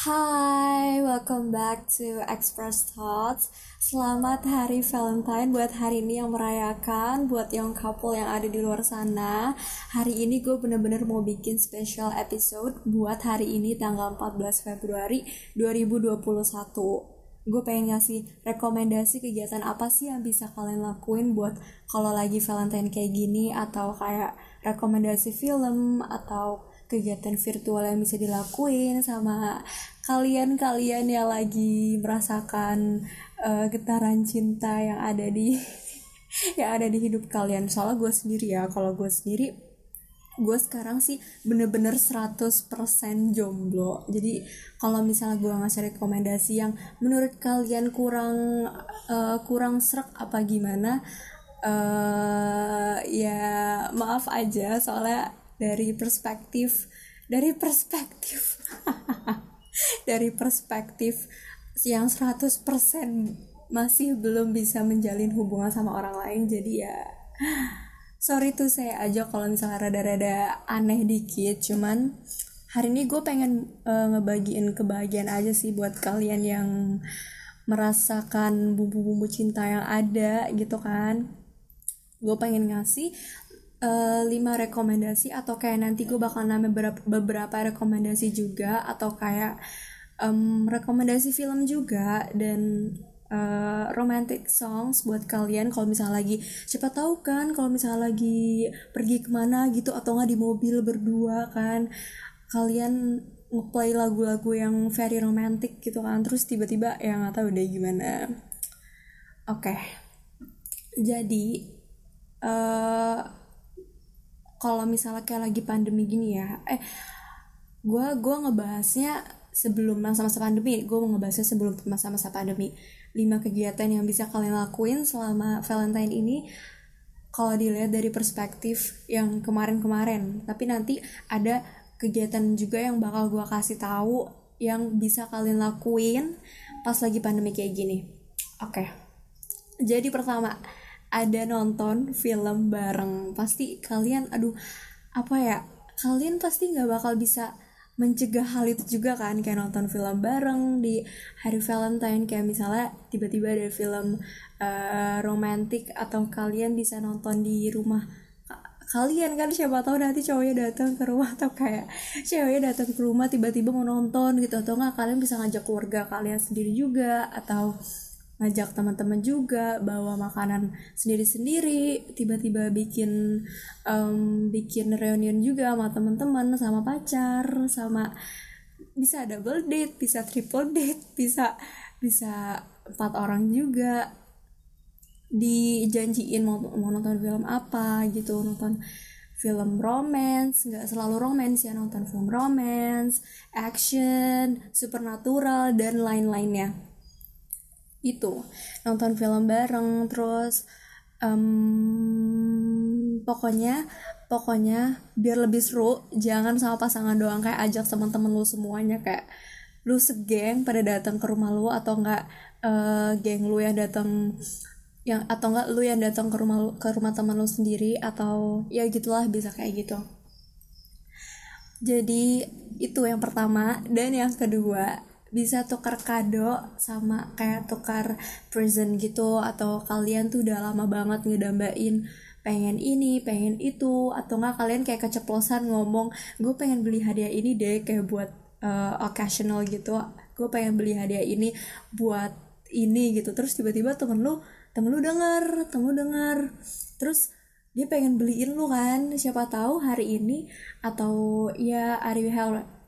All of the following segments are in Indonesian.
Hai, welcome back to Express Thoughts. Selamat Hari Valentine buat hari ini yang merayakan, buat young couple yang ada di luar sana. Hari ini gue bener-bener mau bikin special episode buat hari ini tanggal 14 Februari 2021. Gue pengen ngasih rekomendasi kegiatan apa sih yang bisa kalian lakuin buat kalau lagi Valentine kayak gini atau kayak rekomendasi film atau kegiatan virtual yang bisa dilakuin sama kalian-kalian yang lagi merasakan uh, getaran cinta yang ada di yang ada di hidup kalian. Soalnya gue sendiri ya kalau gue sendiri gue sekarang sih bener-bener 100% jomblo. Jadi kalau misalnya gue ngasih rekomendasi yang menurut kalian kurang uh, kurang serak apa gimana uh, ya maaf aja. Soalnya dari perspektif dari perspektif. Dari perspektif yang 100% masih belum bisa menjalin hubungan sama orang lain jadi ya sorry tuh saya aja kalau misalnya rada-rada aneh dikit cuman hari ini gue pengen uh, ngebagiin kebahagiaan aja sih buat kalian yang merasakan bumbu-bumbu cinta yang ada gitu kan. Gue pengen ngasih uh, rekomendasi atau kayak nanti gue bakal nambah beberapa, beberapa rekomendasi juga atau kayak um, rekomendasi film juga dan uh, romantic songs buat kalian kalau misalnya lagi siapa tahu kan kalau misalnya lagi pergi ke mana gitu atau nggak di mobil berdua kan kalian ngeplay lagu-lagu yang very romantic gitu kan terus tiba-tiba ya nggak tahu deh gimana oke okay. jadi uh, kalau misalnya kayak lagi pandemi gini ya eh gue gue ngebahasnya sebelum masa-masa pandemi gue mau ngebahasnya sebelum masa-masa pandemi. Lima kegiatan yang bisa kalian lakuin selama Valentine ini kalau dilihat dari perspektif yang kemarin-kemarin. Tapi nanti ada kegiatan juga yang bakal gue kasih tahu yang bisa kalian lakuin pas lagi pandemi kayak gini. Oke. Okay. jadi pertama ada nonton film bareng pasti kalian aduh apa ya kalian pasti nggak bakal bisa mencegah hal itu juga kan kayak nonton film bareng di hari Valentine kayak misalnya tiba-tiba ada film uh, romantik atau kalian bisa nonton di rumah kalian kan siapa tahu nanti cowoknya datang ke rumah atau kayak ceweknya datang ke rumah tiba-tiba mau nonton gitu atau nggak kalian bisa ngajak keluarga kalian sendiri juga atau ngajak teman-teman juga bawa makanan sendiri-sendiri tiba-tiba bikin um, bikin reunion juga sama teman-teman sama pacar sama bisa double date bisa triple date bisa bisa empat orang juga. Dijanjiin mau, mau nonton film apa gitu nonton film romance nggak selalu romance ya nonton film romance action supernatural dan lain-lainnya itu. Nonton film bareng terus um, pokoknya pokoknya biar lebih seru jangan sama pasangan doang kayak ajak teman-teman lu semuanya kayak lu segeng pada datang ke rumah lu atau enggak uh, geng lu yang datang yang atau enggak lu yang datang ke rumah ke rumah teman lu sendiri atau ya gitulah bisa kayak gitu. Jadi itu yang pertama. Dan yang kedua bisa tukar kado sama kayak tukar present gitu atau kalian tuh udah lama banget ngedambain pengen ini pengen itu atau nggak kalian kayak keceplosan ngomong gue pengen beli hadiah ini deh kayak buat uh, occasional gitu gue pengen beli hadiah ini buat ini gitu. Terus tiba-tiba temen lu temen lu denger temen lu denger. Terus dia pengen beliin lu kan siapa tahu hari ini atau ya hari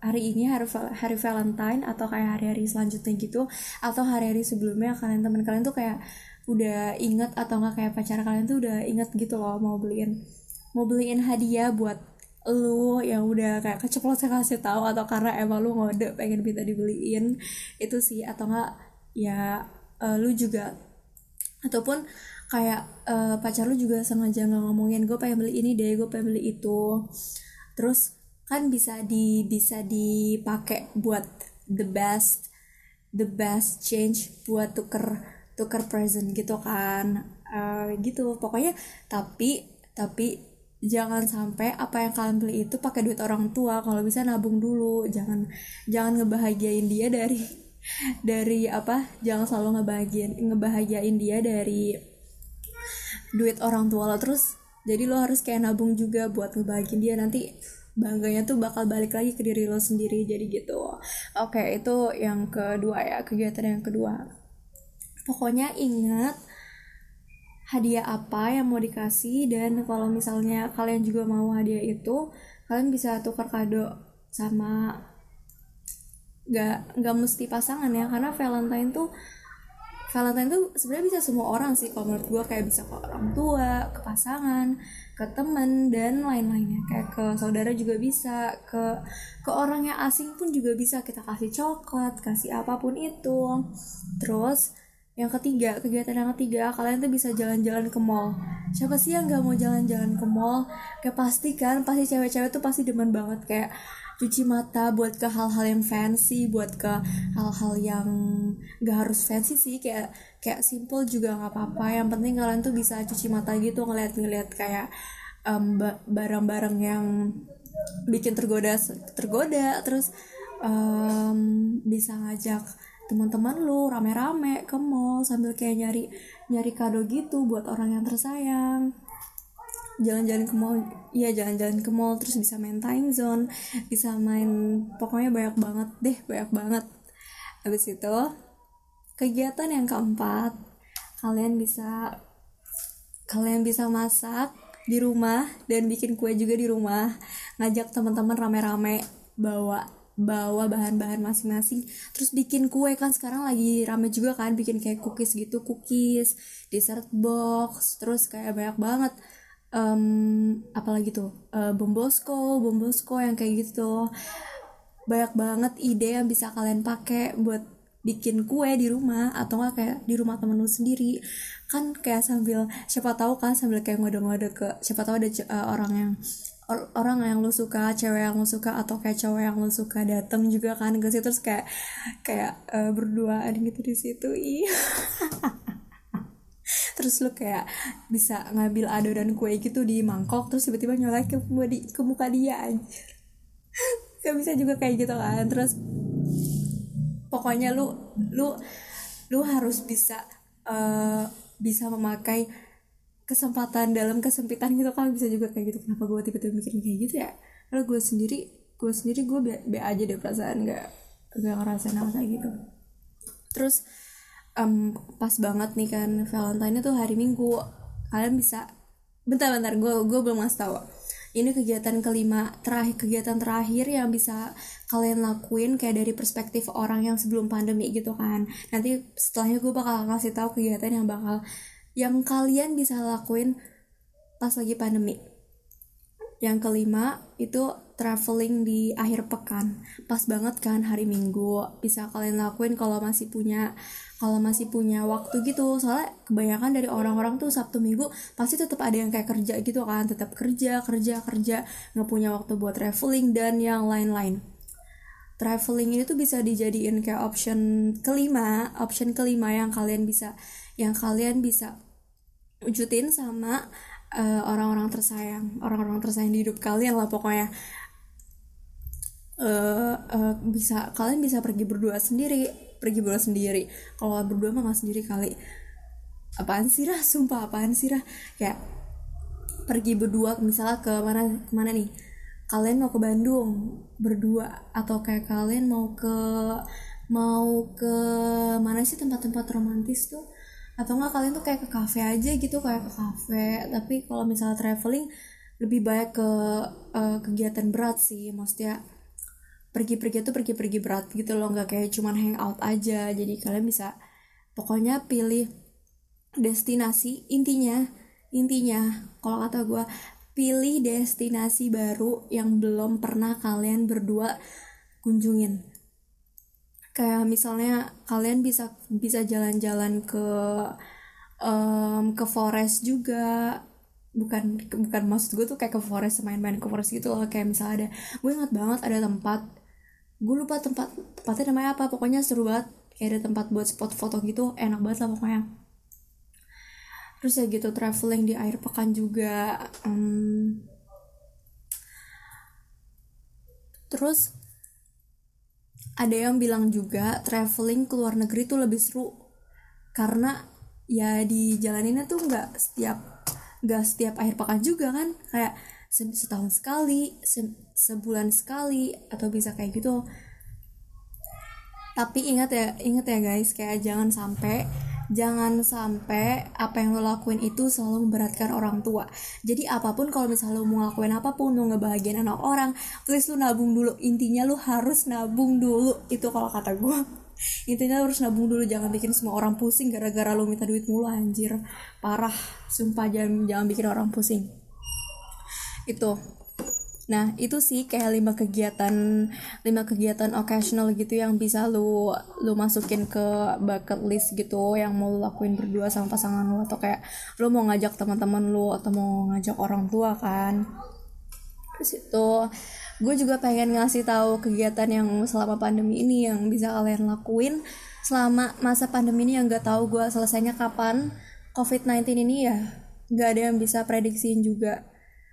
hari ini hari hari Valentine atau kayak hari-hari selanjutnya gitu atau hari-hari sebelumnya kalian teman kalian tuh kayak udah inget atau nggak kayak pacar kalian tuh udah inget gitu loh mau beliin mau beliin hadiah buat lu yang udah kayak keceplosan kasih tahu atau karena emang lu ngode pengen minta dibeliin itu sih atau enggak ya uh, lu juga ataupun kayak uh, pacar lu juga sengaja nggak ngomongin gue pengen beli ini deh gue pengen beli itu. Terus kan bisa di bisa dipakai buat the best the best change buat tuker tuker present gitu kan. Uh, gitu. Pokoknya tapi tapi jangan sampai apa yang kalian beli itu pakai duit orang tua. Kalau bisa nabung dulu. Jangan jangan ngebahagiain dia dari dari apa jangan selalu ngebahagiain ngebahagiain dia dari duit orang tua lo terus. Jadi lo harus kayak nabung juga buat ngebahagiain dia. Nanti bangganya tuh bakal balik lagi ke diri lo sendiri jadi gitu. Oke itu yang kedua ya kegiatan yang kedua. Pokoknya ingat hadiah apa yang mau dikasih dan kalau misalnya kalian juga mau hadiah itu kalian bisa tukar kado sama nggak nggak mesti pasangan ya karena Valentine tuh Valentine tuh sebenarnya bisa semua orang sih kalau menurut gue kayak bisa ke orang tua ke pasangan ke temen dan lain-lainnya. Kayak ke saudara juga bisa ke ke orang yang asing pun juga bisa. Kita kasih coklat kasih apa pun itu. Terus yang ketiga kegiatan yang ketiga kalian tuh bisa jalan-jalan ke mall. Siapa sih yang nggak mau jalan-jalan ke mall? Kayak pasti kan pasti cewek-cewek tuh pasti demen banget. Kayak cuci mata buat ke hal-hal yang fancy buat ke hal-hal yang gak harus fancy sih. Kayak kayak simple juga nggak apa-apa. Yang penting kalian tuh bisa cuci mata gitu ngeliat-ngeliat kayak um, barang-barang yang bikin tergoda tergoda. Terus um, bisa ngajak teman-teman lu rame-rame ke mall sambil kayak nyari nyari kado gitu buat orang yang tersayang. Jalan-jalan ke mall iya jalan-jalan ke mall terus bisa main time zone bisa main pokoknya banyak banget deh banyak banget. Habis itu kegiatan yang keempat kalian bisa kalian bisa masak di rumah dan bikin kue juga di rumah. Ngajak teman-teman rame-rame bawa bawa bahan-bahan masing-masing. Terus bikin kue kan sekarang lagi rame juga kan bikin kayak cookies gitu cookies dessert box terus kayak banyak banget. Um, apalagi tuh? Uh, bombosko bombosko yang kayak gitu banyak banget ide yang bisa kalian pakai buat bikin kue di rumah atau enggak kayak di rumah temen lu sendiri. Kan kayak sambil siapa tahu kan sambil kayak ngode-ngode ke siapa tahu ada uh, orang yang or, orang yang lu suka cewek yang lu suka atau kayak cowok yang lu suka dateng juga kan ke situ terus kayak kayak uh, berduaan gitu di situ iya terus lu kayak bisa ngambil adonan kue gitu di mangkok terus tiba-tiba nyolek ke, ke muka dia aja gak bisa juga kayak gitu kan terus pokoknya lu lu lu harus bisa uh, bisa memakai kesempatan dalam kesempitan gitu. Kan bisa juga kayak gitu kenapa gue tiba-tiba mikirin kayak gitu ya? Kalau gue sendiri gue sendiri gue be, be aja deh perasaan nggak nggak ngerasain hal kayak gitu. Terus um, pas banget nih kan Valentine itu hari Minggu. Kalian bisa bentar-bentar gue gue belum ngasih tahu ini kegiatan kelima terakhir kegiatan terakhir yang bisa kalian lakuin kayak dari perspektif orang yang sebelum pandemi gitu kan. Nanti setelahnya gue bakal kasih tahu kegiatan yang bakal yang kalian bisa lakuin pas lagi pandemi. Yang kelima itu traveling di akhir pekan. Pas banget kan hari minggu. Bisa kalian lakuin kalau masih punya kalau masih punya waktu gitu. Soalnya kebanyakan dari orang-orang tuh sabtu minggu pasti tetap ada yang kayak kerja gitu kan. Tetap kerja kerja kerja. Nggak punya waktu buat traveling dan yang lain-lain. Traveling ini tuh bisa dijadiin kayak option kelima option kelima yang kalian bisa yang kalian bisa wujudin sama orang orang-orang tersayang orang-orang tersayang di hidup kalian lah pokoknya. Uh, uh, bisa kalian bisa pergi berdua sendiri pergi berdua sendiri. Kalau berdua mah gak sendiri kali. Apaan sih rah? Sumpah apaan sih rah? Kayak pergi berdua misalnya ke mana ke mana nih? Kalian mau ke Bandung berdua atau kayak kalian mau ke mau ke mana sih tempat-tempat romantis tuh atau enggak kalian tuh kayak ke cafe aja gitu kayak ke cafe. Tapi kalau misalnya traveling lebih baik ke uh, kegiatan berat sih. Maksudnya pergi-pergi tuh pergi-pergi berat gitu loh. Nggak kayak cuman hangout aja. Jadi kalian bisa pokoknya pilih destinasi. Intinya intinya kalau kata gue pilih destinasi baru yang belum pernah kalian berdua kunjungin kayak misalnya kalian bisa bisa jalan-jalan ke um, ke forest juga. Bukan bukan maksud gue tuh kayak ke forest main-main ke forest gitu loh. Kayak misalnya ada gue ingat banget ada tempat gue lupa tempat tempatnya namanya apa. Pokoknya seru banget. Kayak ada tempat buat spot foto gitu enak banget lah pokoknya. Terus ya gitu traveling di air pekan juga um, terus ada yang bilang juga traveling ke luar negeri tuh lebih seru. Karena ya di jalaninnya tuh nggak setiap nggak setiap akhir pekan juga kan. Kayak setahun sekali se sebulan sekali atau bisa kayak gitu. Tapi ingat ya ingat ya guys kayak jangan sampai jangan sampai apa yang lo lakuin itu selalu memberatkan orang tua. Jadi apa pun kalau misalnya lo mau ngelakuin apa pun mau ngebahagiain anak orang please lo nabung dulu. Intinya lo harus nabung dulu. Itu kalau kata gue intinya lo harus nabung dulu. Jangan bikin semua orang pusing gara-gara lo minta duit mulu anjir. Parah. Sumpah jangan jangan bikin orang pusing. Itu Nah, itu sih kayak lima kegiatan lima kegiatan occasional gitu yang bisa lu lu masukin ke bucket list gitu yang mau lu lakuin berdua sama pasangan lu. Atau kayak lu mau ngajak teman-teman lu atau mau ngajak orang tua kan. Terus itu gue juga pengen ngasih tahu kegiatan yang selama pandemi ini yang bisa kalian lakuin selama masa pandemi ini yang gak tahu gue selesainya kapan. COVID-19 ini ya gak ada yang bisa prediksiin juga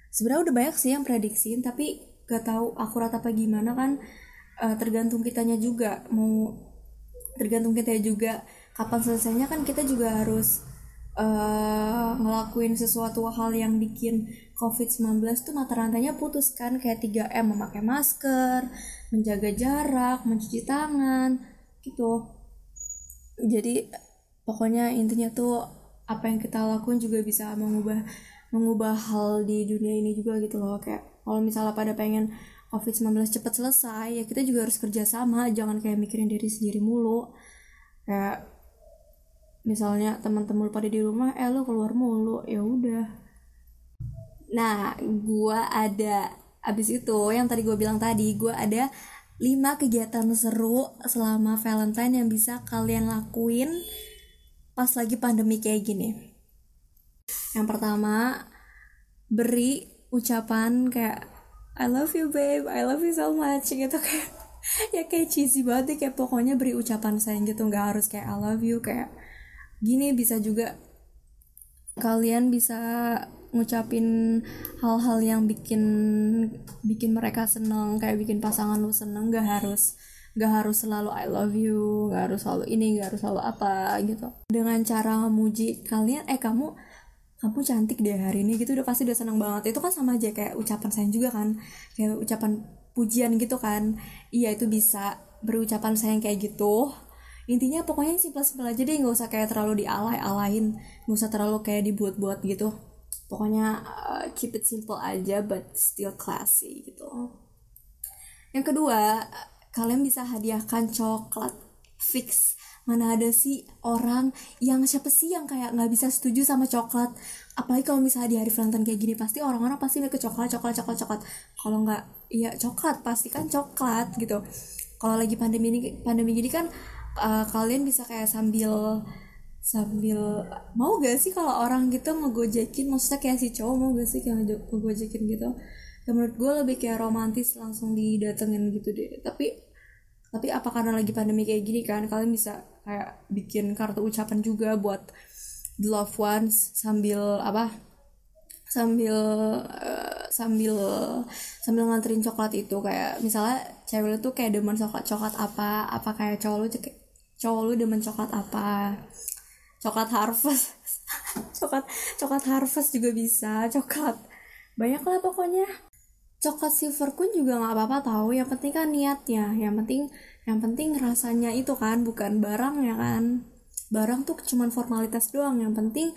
sebenarnya udah banyak sih yang prediksiin tapi gak tahu akurat apa gimana kan uh, tergantung kitanya juga mau tergantung kita juga kapan selesainya kan kita juga harus uh, ngelakuin sesuatu hal yang bikin COVID-19 tuh mata rantainya putus kan kayak 3M memakai masker, menjaga jarak, mencuci tangan gitu. Jadi pokoknya intinya tuh apa yang kita lakuin juga bisa mengubah mengubah hal di dunia ini juga gitu loh. Kayak kalau misalnya pada pengen COVID-19 cepat selesai ya kita juga harus kerja sama. Jangan kayak mikirin diri sendiri mulu. Kayak misalnya teman-teman pada di rumah eh lo keluar mulu. Ya udah. Nah gua ada abis itu yang tadi gue bilang tadi gue ada 5 kegiatan seru selama Valentine yang bisa kalian lakuin pas lagi pandemi kayak gini yang pertama beri ucapan kayak I love you babe. I love you so much. Gitu kayak ya kayak cheesy banget deh. Kayak pokoknya beri ucapan sayang gitu. Nggak harus kayak I love you. Kayak gini bisa juga kalian bisa ngucapin hal-hal yang bikin bikin mereka seneng. Kayak bikin pasangan lu seneng. Gak harus gak harus selalu I love you. Gak harus selalu ini gak harus selalu apa gitu. Dengan cara memuji kalian eh kamu kamu cantik deh hari ini gitu. Udah pasti udah seneng banget. Itu kan sama aja kayak ucapan sayang juga kan. Kayak ucapan pujian gitu kan. Iya itu bisa berucapan sayang kayak gitu. Intinya pokoknya simpel-simpel aja deh. Nggak usah kayak terlalu dialay-alain. Nggak usah terlalu kayak dibuat-buat gitu. Pokoknya uh, keep it simple aja but still classy gitu. Yang kedua kalian bisa hadiahkan coklat fix mana ada sih orang yang siapa sih yang kayak nggak bisa setuju sama coklat? Apalagi kalau misalnya di hari Valentine kayak gini pasti orang-orang pasti ke coklat coklat coklat coklat. Kalau nggak iya coklat pasti kan coklat gitu. Kalau lagi pandemi ini pandemi gini kan uh, kalian bisa kayak sambil sambil mau gak sih kalau orang gitu ngegojekin? Maksudnya kayak si cowok mau gak sih kayak ngegojekin gitu? Ya menurut gue lebih kayak romantis langsung didatengin gitu deh. Tapi tapi apa karena lagi pandemi kayak gini kan kalian bisa kayak bikin kartu ucapan juga buat the loved ones sambil apa sambil uh, sambil sambil nganterin coklat itu. Kayak misalnya cewek lu tuh kayak demen coklat coklat apa apa kayak cowok lu cowok lu demen coklat apa? Coklat harvest. Coklat coklat harvest juga bisa coklat. Banyak lah pokoknya. Coklat silver pun juga nggak apa-apa tahu yang penting kan niatnya. Yang penting yang penting rasanya itu kan bukan barang ya kan. Barang tuh cuman formalitas doang. Yang penting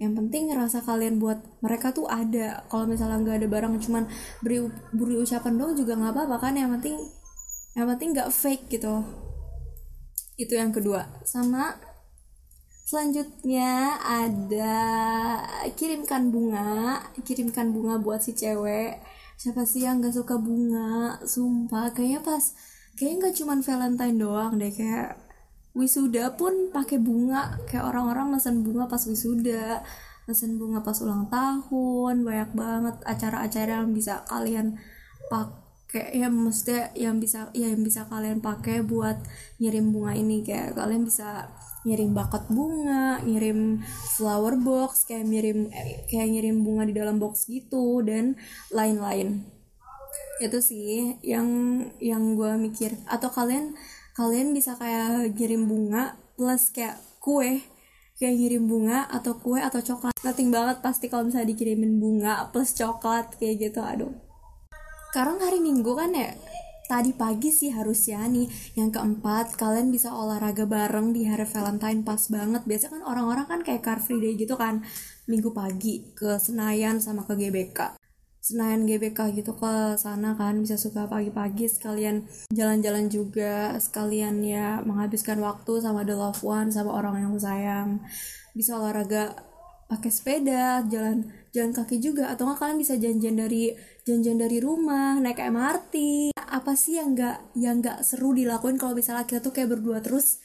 yang penting rasa kalian buat mereka tuh ada. Kalau misalnya nggak ada barang cuman beri beri ucapan doang juga nggak apa-apa kan. Yang penting yang penting nggak fake gitu. Itu yang kedua. Sama selanjutnya ada kirimkan bunga. Kirimkan bunga buat si cewek. Siapa sih yang gak suka bunga? Sumpah kayaknya pas kayaknya nggak cuman Valentine doang deh kayak wisuda pun pakai bunga kayak orang-orang mesen bunga pas wisuda mesen bunga pas ulang tahun banyak banget acara-acara yang bisa kalian pakai ya mesti yang bisa ya yang bisa kalian pakai buat ngirim bunga ini kayak kalian bisa ngirim bakat bunga, ngirim flower box, kayak ngirim kayak ngirim bunga di dalam box gitu dan lain-lain. Itu sih yang yang gue mikir. Atau kalian kalian bisa kayak kirim bunga plus kayak kue. Kayak ngirim bunga atau kue atau coklat. Nothing banget pasti kalau misalnya dikirimin bunga plus coklat kayak gitu. Aduh. Sekarang hari minggu kan ya? Tadi pagi sih harusnya nih. Yang keempat kalian bisa olahraga bareng di hari Valentine. Pas banget. Biasanya kan orang-orang kan kayak car free day gitu kan. Minggu pagi ke Senayan sama ke GBK Senayan GBK gitu ke sana kan bisa suka pagi-pagi sekalian jalan-jalan juga sekalian ya menghabiskan waktu sama the loved one sama orang yang sayang. Bisa olahraga pakai sepeda jalan jalan kaki juga. Atau nggak kalian bisa janjian dari janjian dari rumah naik MRT apa sih yang nggak yang nggak seru dilakuin kalau misalnya kita tuh kayak berdua terus?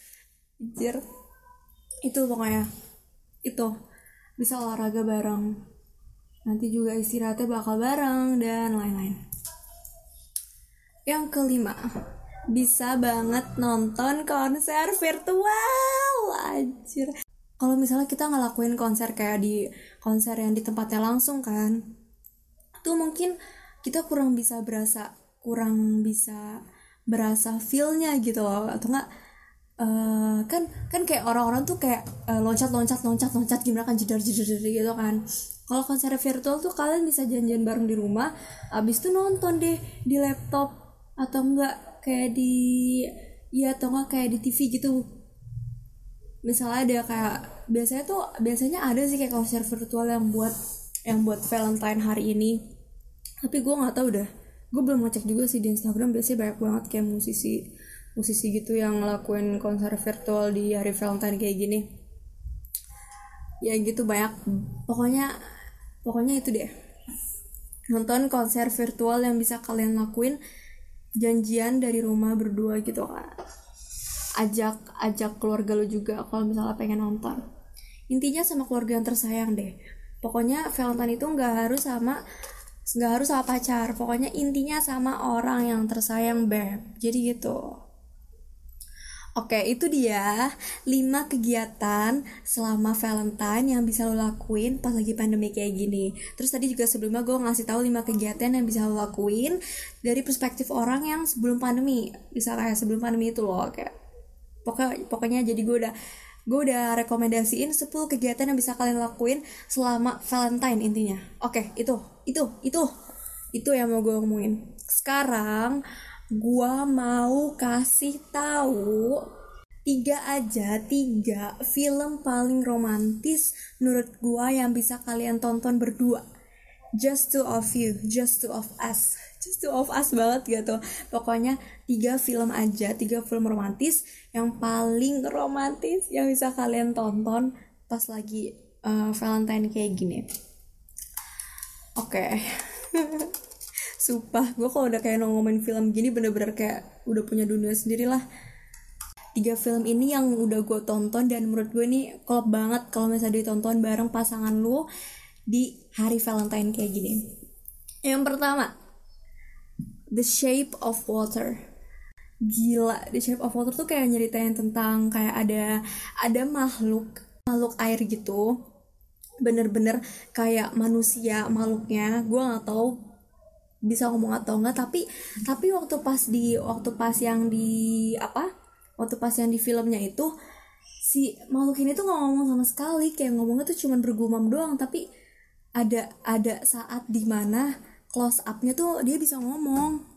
Anjir. itu pokoknya. Itu. Bisa olahraga bareng Nanti juga istirahatnya bakal bareng dan lain-lain. Yang kelima, bisa banget nonton konser virtual. Anjir. Kalau misalnya kita ngelakuin konser kayak di konser yang di tempatnya langsung kan, tuh mungkin kita kurang bisa berasa, kurang bisa berasa feelnya gitu loh, atau enggak uh, kan kan kayak orang-orang tuh kayak uh, loncat loncat loncat loncat gimana kan jedar jedar gitu kan kalau konser virtual tuh kalian bisa janjian bareng di rumah abis itu nonton deh di laptop atau enggak kayak di ya atau enggak kayak di TV gitu. Misalnya ada kayak biasanya tuh biasanya ada sih kayak konser virtual yang buat yang buat Valentine hari ini. Tapi gue nggak tahu dah gue belum ngecek juga sih di Instagram biasanya banyak banget kayak musisi musisi gitu yang ngelakuin konser virtual di hari Valentine kayak gini. Ya gitu banyak. Pokoknya pokoknya itu deh. Nonton konser virtual yang bisa kalian lakuin. Janjian dari rumah berdua gitu kan ajak ajak keluarga lo juga kalau misalnya pengen nonton. Intinya sama keluarga yang tersayang deh. Pokoknya Valentine itu nggak harus sama nggak harus sama pacar. Pokoknya intinya sama orang yang tersayang beb. Jadi gitu Oke, itu dia 5 kegiatan selama Valentine yang bisa lo lakuin pas lagi pandemi kayak gini. Terus tadi juga sebelumnya gue ngasih tahu 5 kegiatan yang bisa lo lakuin dari perspektif orang yang sebelum pandemi. Bisa kayak sebelum pandemi itu loh, kayak pokoknya pokoknya jadi gue udah gue udah rekomendasiin 10 kegiatan yang bisa kalian lakuin selama Valentine intinya. Oke, itu, itu, itu, itu yang mau gue ngomongin. Sekarang gua mau kasih tahu tiga aja tiga film paling romantis menurut gua yang bisa kalian tonton berdua. Just two of you just two of us. Just two of us banget gitu. Pokoknya tiga film aja tiga film romantis yang paling romantis yang bisa kalian tonton pas lagi uh, Valentine kayak gini. Oke. okay. Sumpah, gue kalau udah kayak ngomongin film gini bener-bener kayak udah punya dunia sendiri lah. Tiga film ini yang udah gue tonton dan menurut gue ini klop banget kalau misalnya ditonton bareng pasangan lu di hari Valentine kayak gini. Yang pertama, The Shape of Water. Gila, The Shape of Water tuh kayak nyeritain tentang kayak ada ada makhluk makhluk air gitu bener-bener kayak manusia makhluknya gue nggak tahu bisa ngomong atau enggak tapi tapi waktu pas di waktu pas yang di apa waktu pas yang di filmnya itu si makhluk ini tuh nggak ngomong sama sekali kayak ngomongnya tuh cuman bergumam doang tapi ada ada saat di mana close upnya tuh dia bisa ngomong.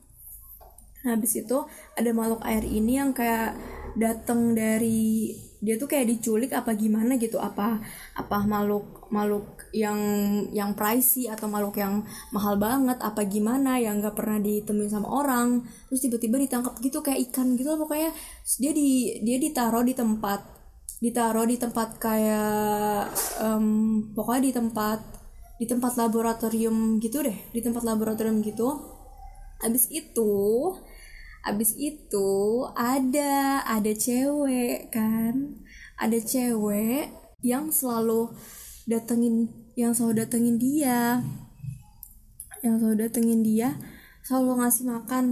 Habis itu ada makhluk air ini yang kayak datang dari dia tuh kayak diculik apa gimana gitu? Apa apa makhluk makhluk yang yang pricey atau makhluk yang mahal banget? Apa gimana yang nggak pernah ditemuin sama orang? Terus tiba-tiba ditangkap gitu kayak ikan gitu pokoknya. Dia di dia ditaruh di tempat ditaruh di tempat kayak um, pokoknya di tempat di tempat laboratorium gitu deh. Di tempat laboratorium gitu. Habis itu abis itu ada ada cewek kan? Ada cewek yang selalu datengin yang selalu datengin dia. Yang selalu datengin dia selalu ngasih makan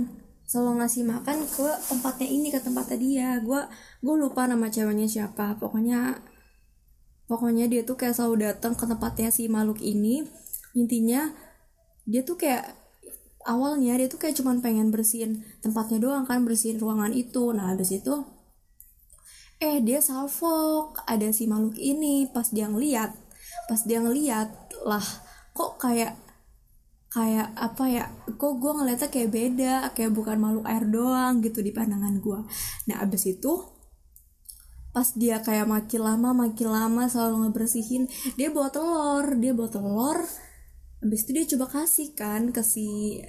selalu ngasih makan ke tempatnya ini ke tempatnya dia gue gue lupa nama ceweknya siapa. Pokoknya pokoknya dia tuh kayak selalu datang ke tempatnya si makhluk ini. Intinya dia tuh kayak awalnya dia tuh kayak cuman pengen bersihin tempatnya doang kan bersihin ruangan itu. Nah habis itu eh dia salfok ada si makhluk ini. Pas dia ngeliat pas dia ngeliat lah kok kayak kayak apa ya kok gue ngeliatnya kayak beda kayak bukan makhluk air doang gitu di pandangan gue nah abis itu pas dia kayak makin lama makin lama selalu ngebersihin dia bawa telur dia bawa telur. Abis itu dia coba kasih kan ke si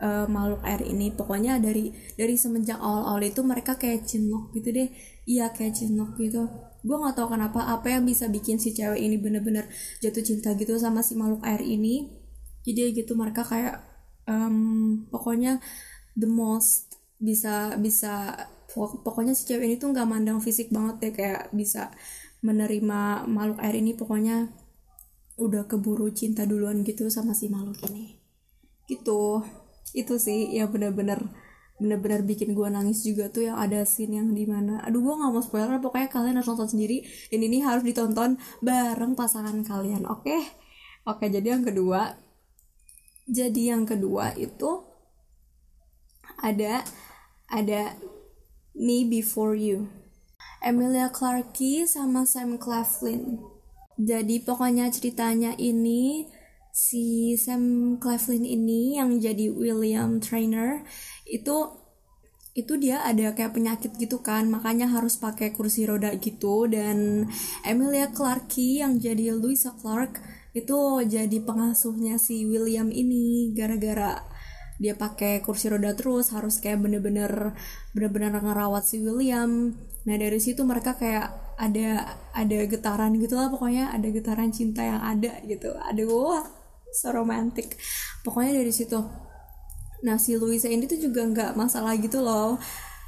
uh, makhluk air ini. Pokoknya dari dari semenjak awal-awal itu mereka kayak cinlok gitu deh. Iya kayak cinlok gitu. Gue nggak tahu kenapa apa yang bisa bikin si cewek ini bener-bener jatuh cinta gitu sama si makhluk air ini. Jadi gitu mereka kayak um, pokoknya the most bisa bisa pokoknya si cewek ini tuh nggak mandang fisik banget ya kayak bisa menerima makhluk air ini. Pokoknya udah keburu cinta duluan gitu sama si makhluk ini. Gitu itu sih yang bener-bener bener-bener bikin gue nangis juga tuh yang ada scene yang di mana aduh gue nggak mau spoiler pokoknya kalian harus nonton sendiri. Dan ini harus ditonton bareng pasangan kalian oke? Okay? oke okay, jadi yang kedua jadi yang kedua itu ada ada Me Before You. Emilia Clarke sama Sam Claflin. Jadi pokoknya ceritanya ini si Sam Claflin ini yang jadi William Trainer itu itu dia ada kayak penyakit gitu kan makanya harus pakai kursi roda gitu. Dan Emilia Clarke yang jadi Louisa Clark itu jadi pengasuhnya si William ini gara-gara dia pakai kursi roda terus harus kayak bener-bener bener-bener ngerawat si William. Nah dari situ mereka kayak ada ada getaran gitu lah pokoknya ada getaran cinta yang ada gitu. Aduh so romantic pokoknya dari situ. Nah si Louisa ini tuh juga nggak masalah gitu loh.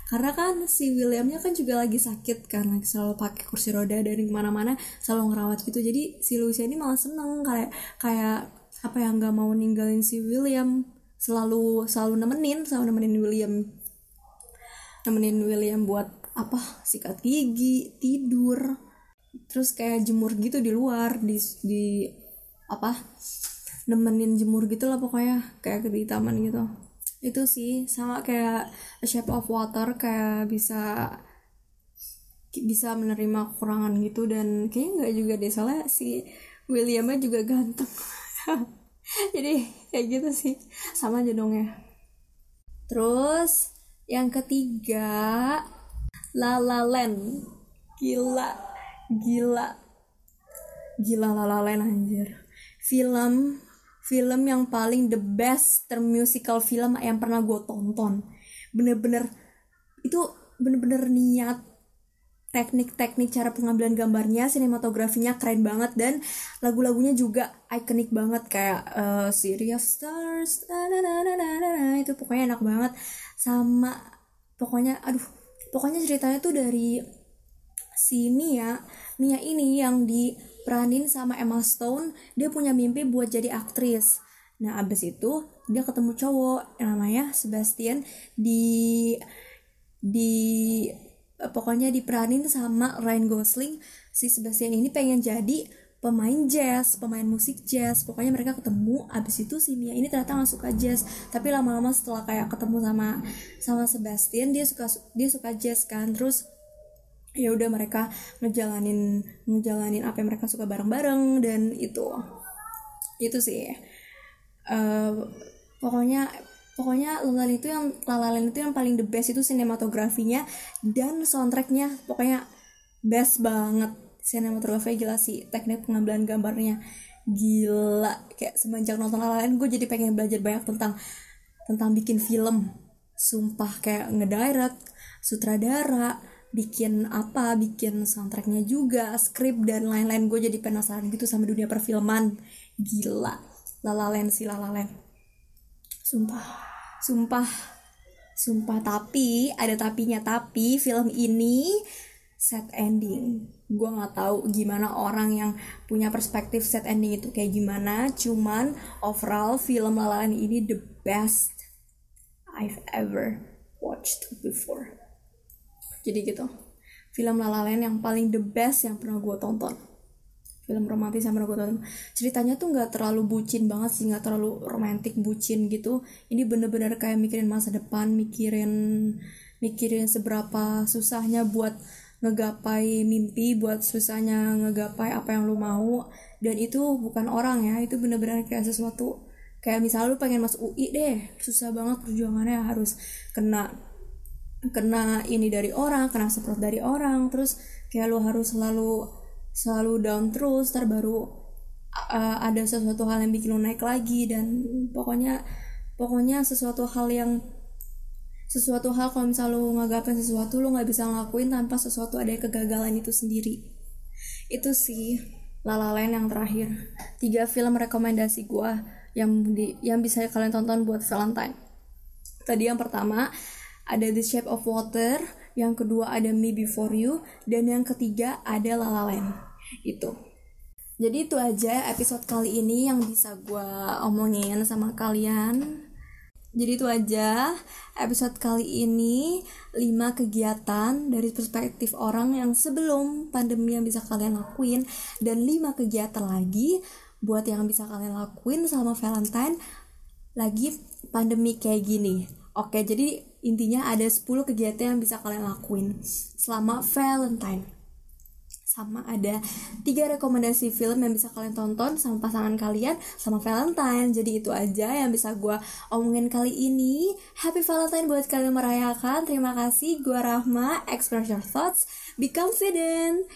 Karena kan si Williamnya kan juga lagi sakit lagi selalu pakai kursi roda dari ke mana-mana selalu ngerawat gitu. Jadi si Louisa ini malah seneng kayak kayak apa yang nggak mau ninggalin si William. Selalu selalu nemenin selalu nemenin William. Nemenin William buat apa? Sikat gigi tidur. Terus kayak jemur gitu di luar di di apa nemenin jemur gitu lah pokoknya kayak di taman gitu. Itu sih sama kayak A Shape of Water kayak bisa bisa menerima kekurangan gitu. Dan kayaknya nggak juga deh soalnya si Williamnya juga ganteng. Jadi kayak gitu sih. Sama aja dong ya. Terus yang ketiga La La Land. Gila gila. Gila La La Land anjir. Film film yang paling the best termusikal film yang pernah gue tonton. Bener-bener itu bener-bener niat teknik-teknik cara pengambilan gambarnya sinematografinya keren banget dan lagu-lagunya juga ikonik banget kayak uh, City of Stars itu pokoknya enak banget. Sama pokoknya aduh pokoknya ceritanya tuh dari si Mia Mia ini yang di peranin sama Emma Stone dia punya mimpi buat jadi aktris nah abis itu dia ketemu cowok yang namanya Sebastian di di pokoknya diperanin sama Ryan Gosling si Sebastian ini pengen jadi pemain jazz, pemain musik jazz. Pokoknya mereka ketemu. Abis itu si Mia ini ternyata nggak suka jazz. Tapi lama-lama setelah kayak ketemu sama sama Sebastian, dia suka dia suka jazz kan. Terus ya udah mereka ngejalanin ngejalanin apa yang mereka suka bareng-bareng dan itu. Itu sih. Uh, pokoknya pokoknya Lalalan itu yang Lalalan itu yang paling the best itu sinematografinya dan soundtracknya. Pokoknya best banget. Sinematografinya gila sih teknik pengambilan gambarnya gila. Kayak semenjak nonton Lalalan gue jadi pengen belajar banyak tentang tentang bikin film. Sumpah kayak ngedirect sutradara bikin apa bikin soundtracknya juga skrip dan lain-lain. Gue jadi penasaran gitu sama dunia perfilman. Gila. Lalalen sih lalalen sumpah. Sumpah. Sumpah tapi ada tapinya. Tapi film ini set ending. Gue nggak tahu gimana orang yang punya perspektif set ending itu kayak gimana. Cuman overall film lalalen ini the best I've ever watched before jadi gitu. Film La La Land yang paling the best yang pernah gue tonton. Film romantis yang pernah gue tonton. Ceritanya tuh nggak terlalu bucin banget sih nggak terlalu romantis bucin gitu. Ini bener-bener kayak mikirin masa depan mikirin mikirin seberapa susahnya buat ngegapai mimpi buat susahnya ngegapai apa yang lu mau. Dan itu bukan orang ya itu bener-bener kayak sesuatu. Kayak misalnya lu pengen masuk UI deh susah banget perjuangannya harus kena kena ini dari orang kena support dari orang terus kayak lu harus selalu selalu down terus terbaru uh, ada sesuatu hal yang bikin lo naik lagi dan pokoknya pokoknya sesuatu hal yang sesuatu hal kalau misal lo ngagapin sesuatu lo nggak bisa ngelakuin tanpa sesuatu ada kegagalan itu sendiri. Itu sih lalalain yang terakhir. Tiga film rekomendasi gue yang di yang bisa kalian tonton buat Valentine. Tadi yang pertama ada The Shape of Water yang kedua ada Me Before You dan yang ketiga ada La La Land. Itu. Jadi itu aja episode kali ini yang bisa gue omongin sama kalian. Jadi itu aja episode kali ini 5 kegiatan dari perspektif orang yang sebelum pandemi yang bisa kalian lakuin dan 5 kegiatan lagi buat yang bisa kalian lakuin selama Valentine lagi pandemi kayak gini. Oke, jadi intinya ada 10 kegiatan yang bisa kalian lakuin selama Valentine. Sama ada tiga rekomendasi film yang bisa kalian tonton sama pasangan kalian sama Valentine. Jadi itu aja yang bisa gue omongin kali ini. Happy Valentine buat kalian merayakan. Terima kasih. Gue Rahma express your thoughts. Be confident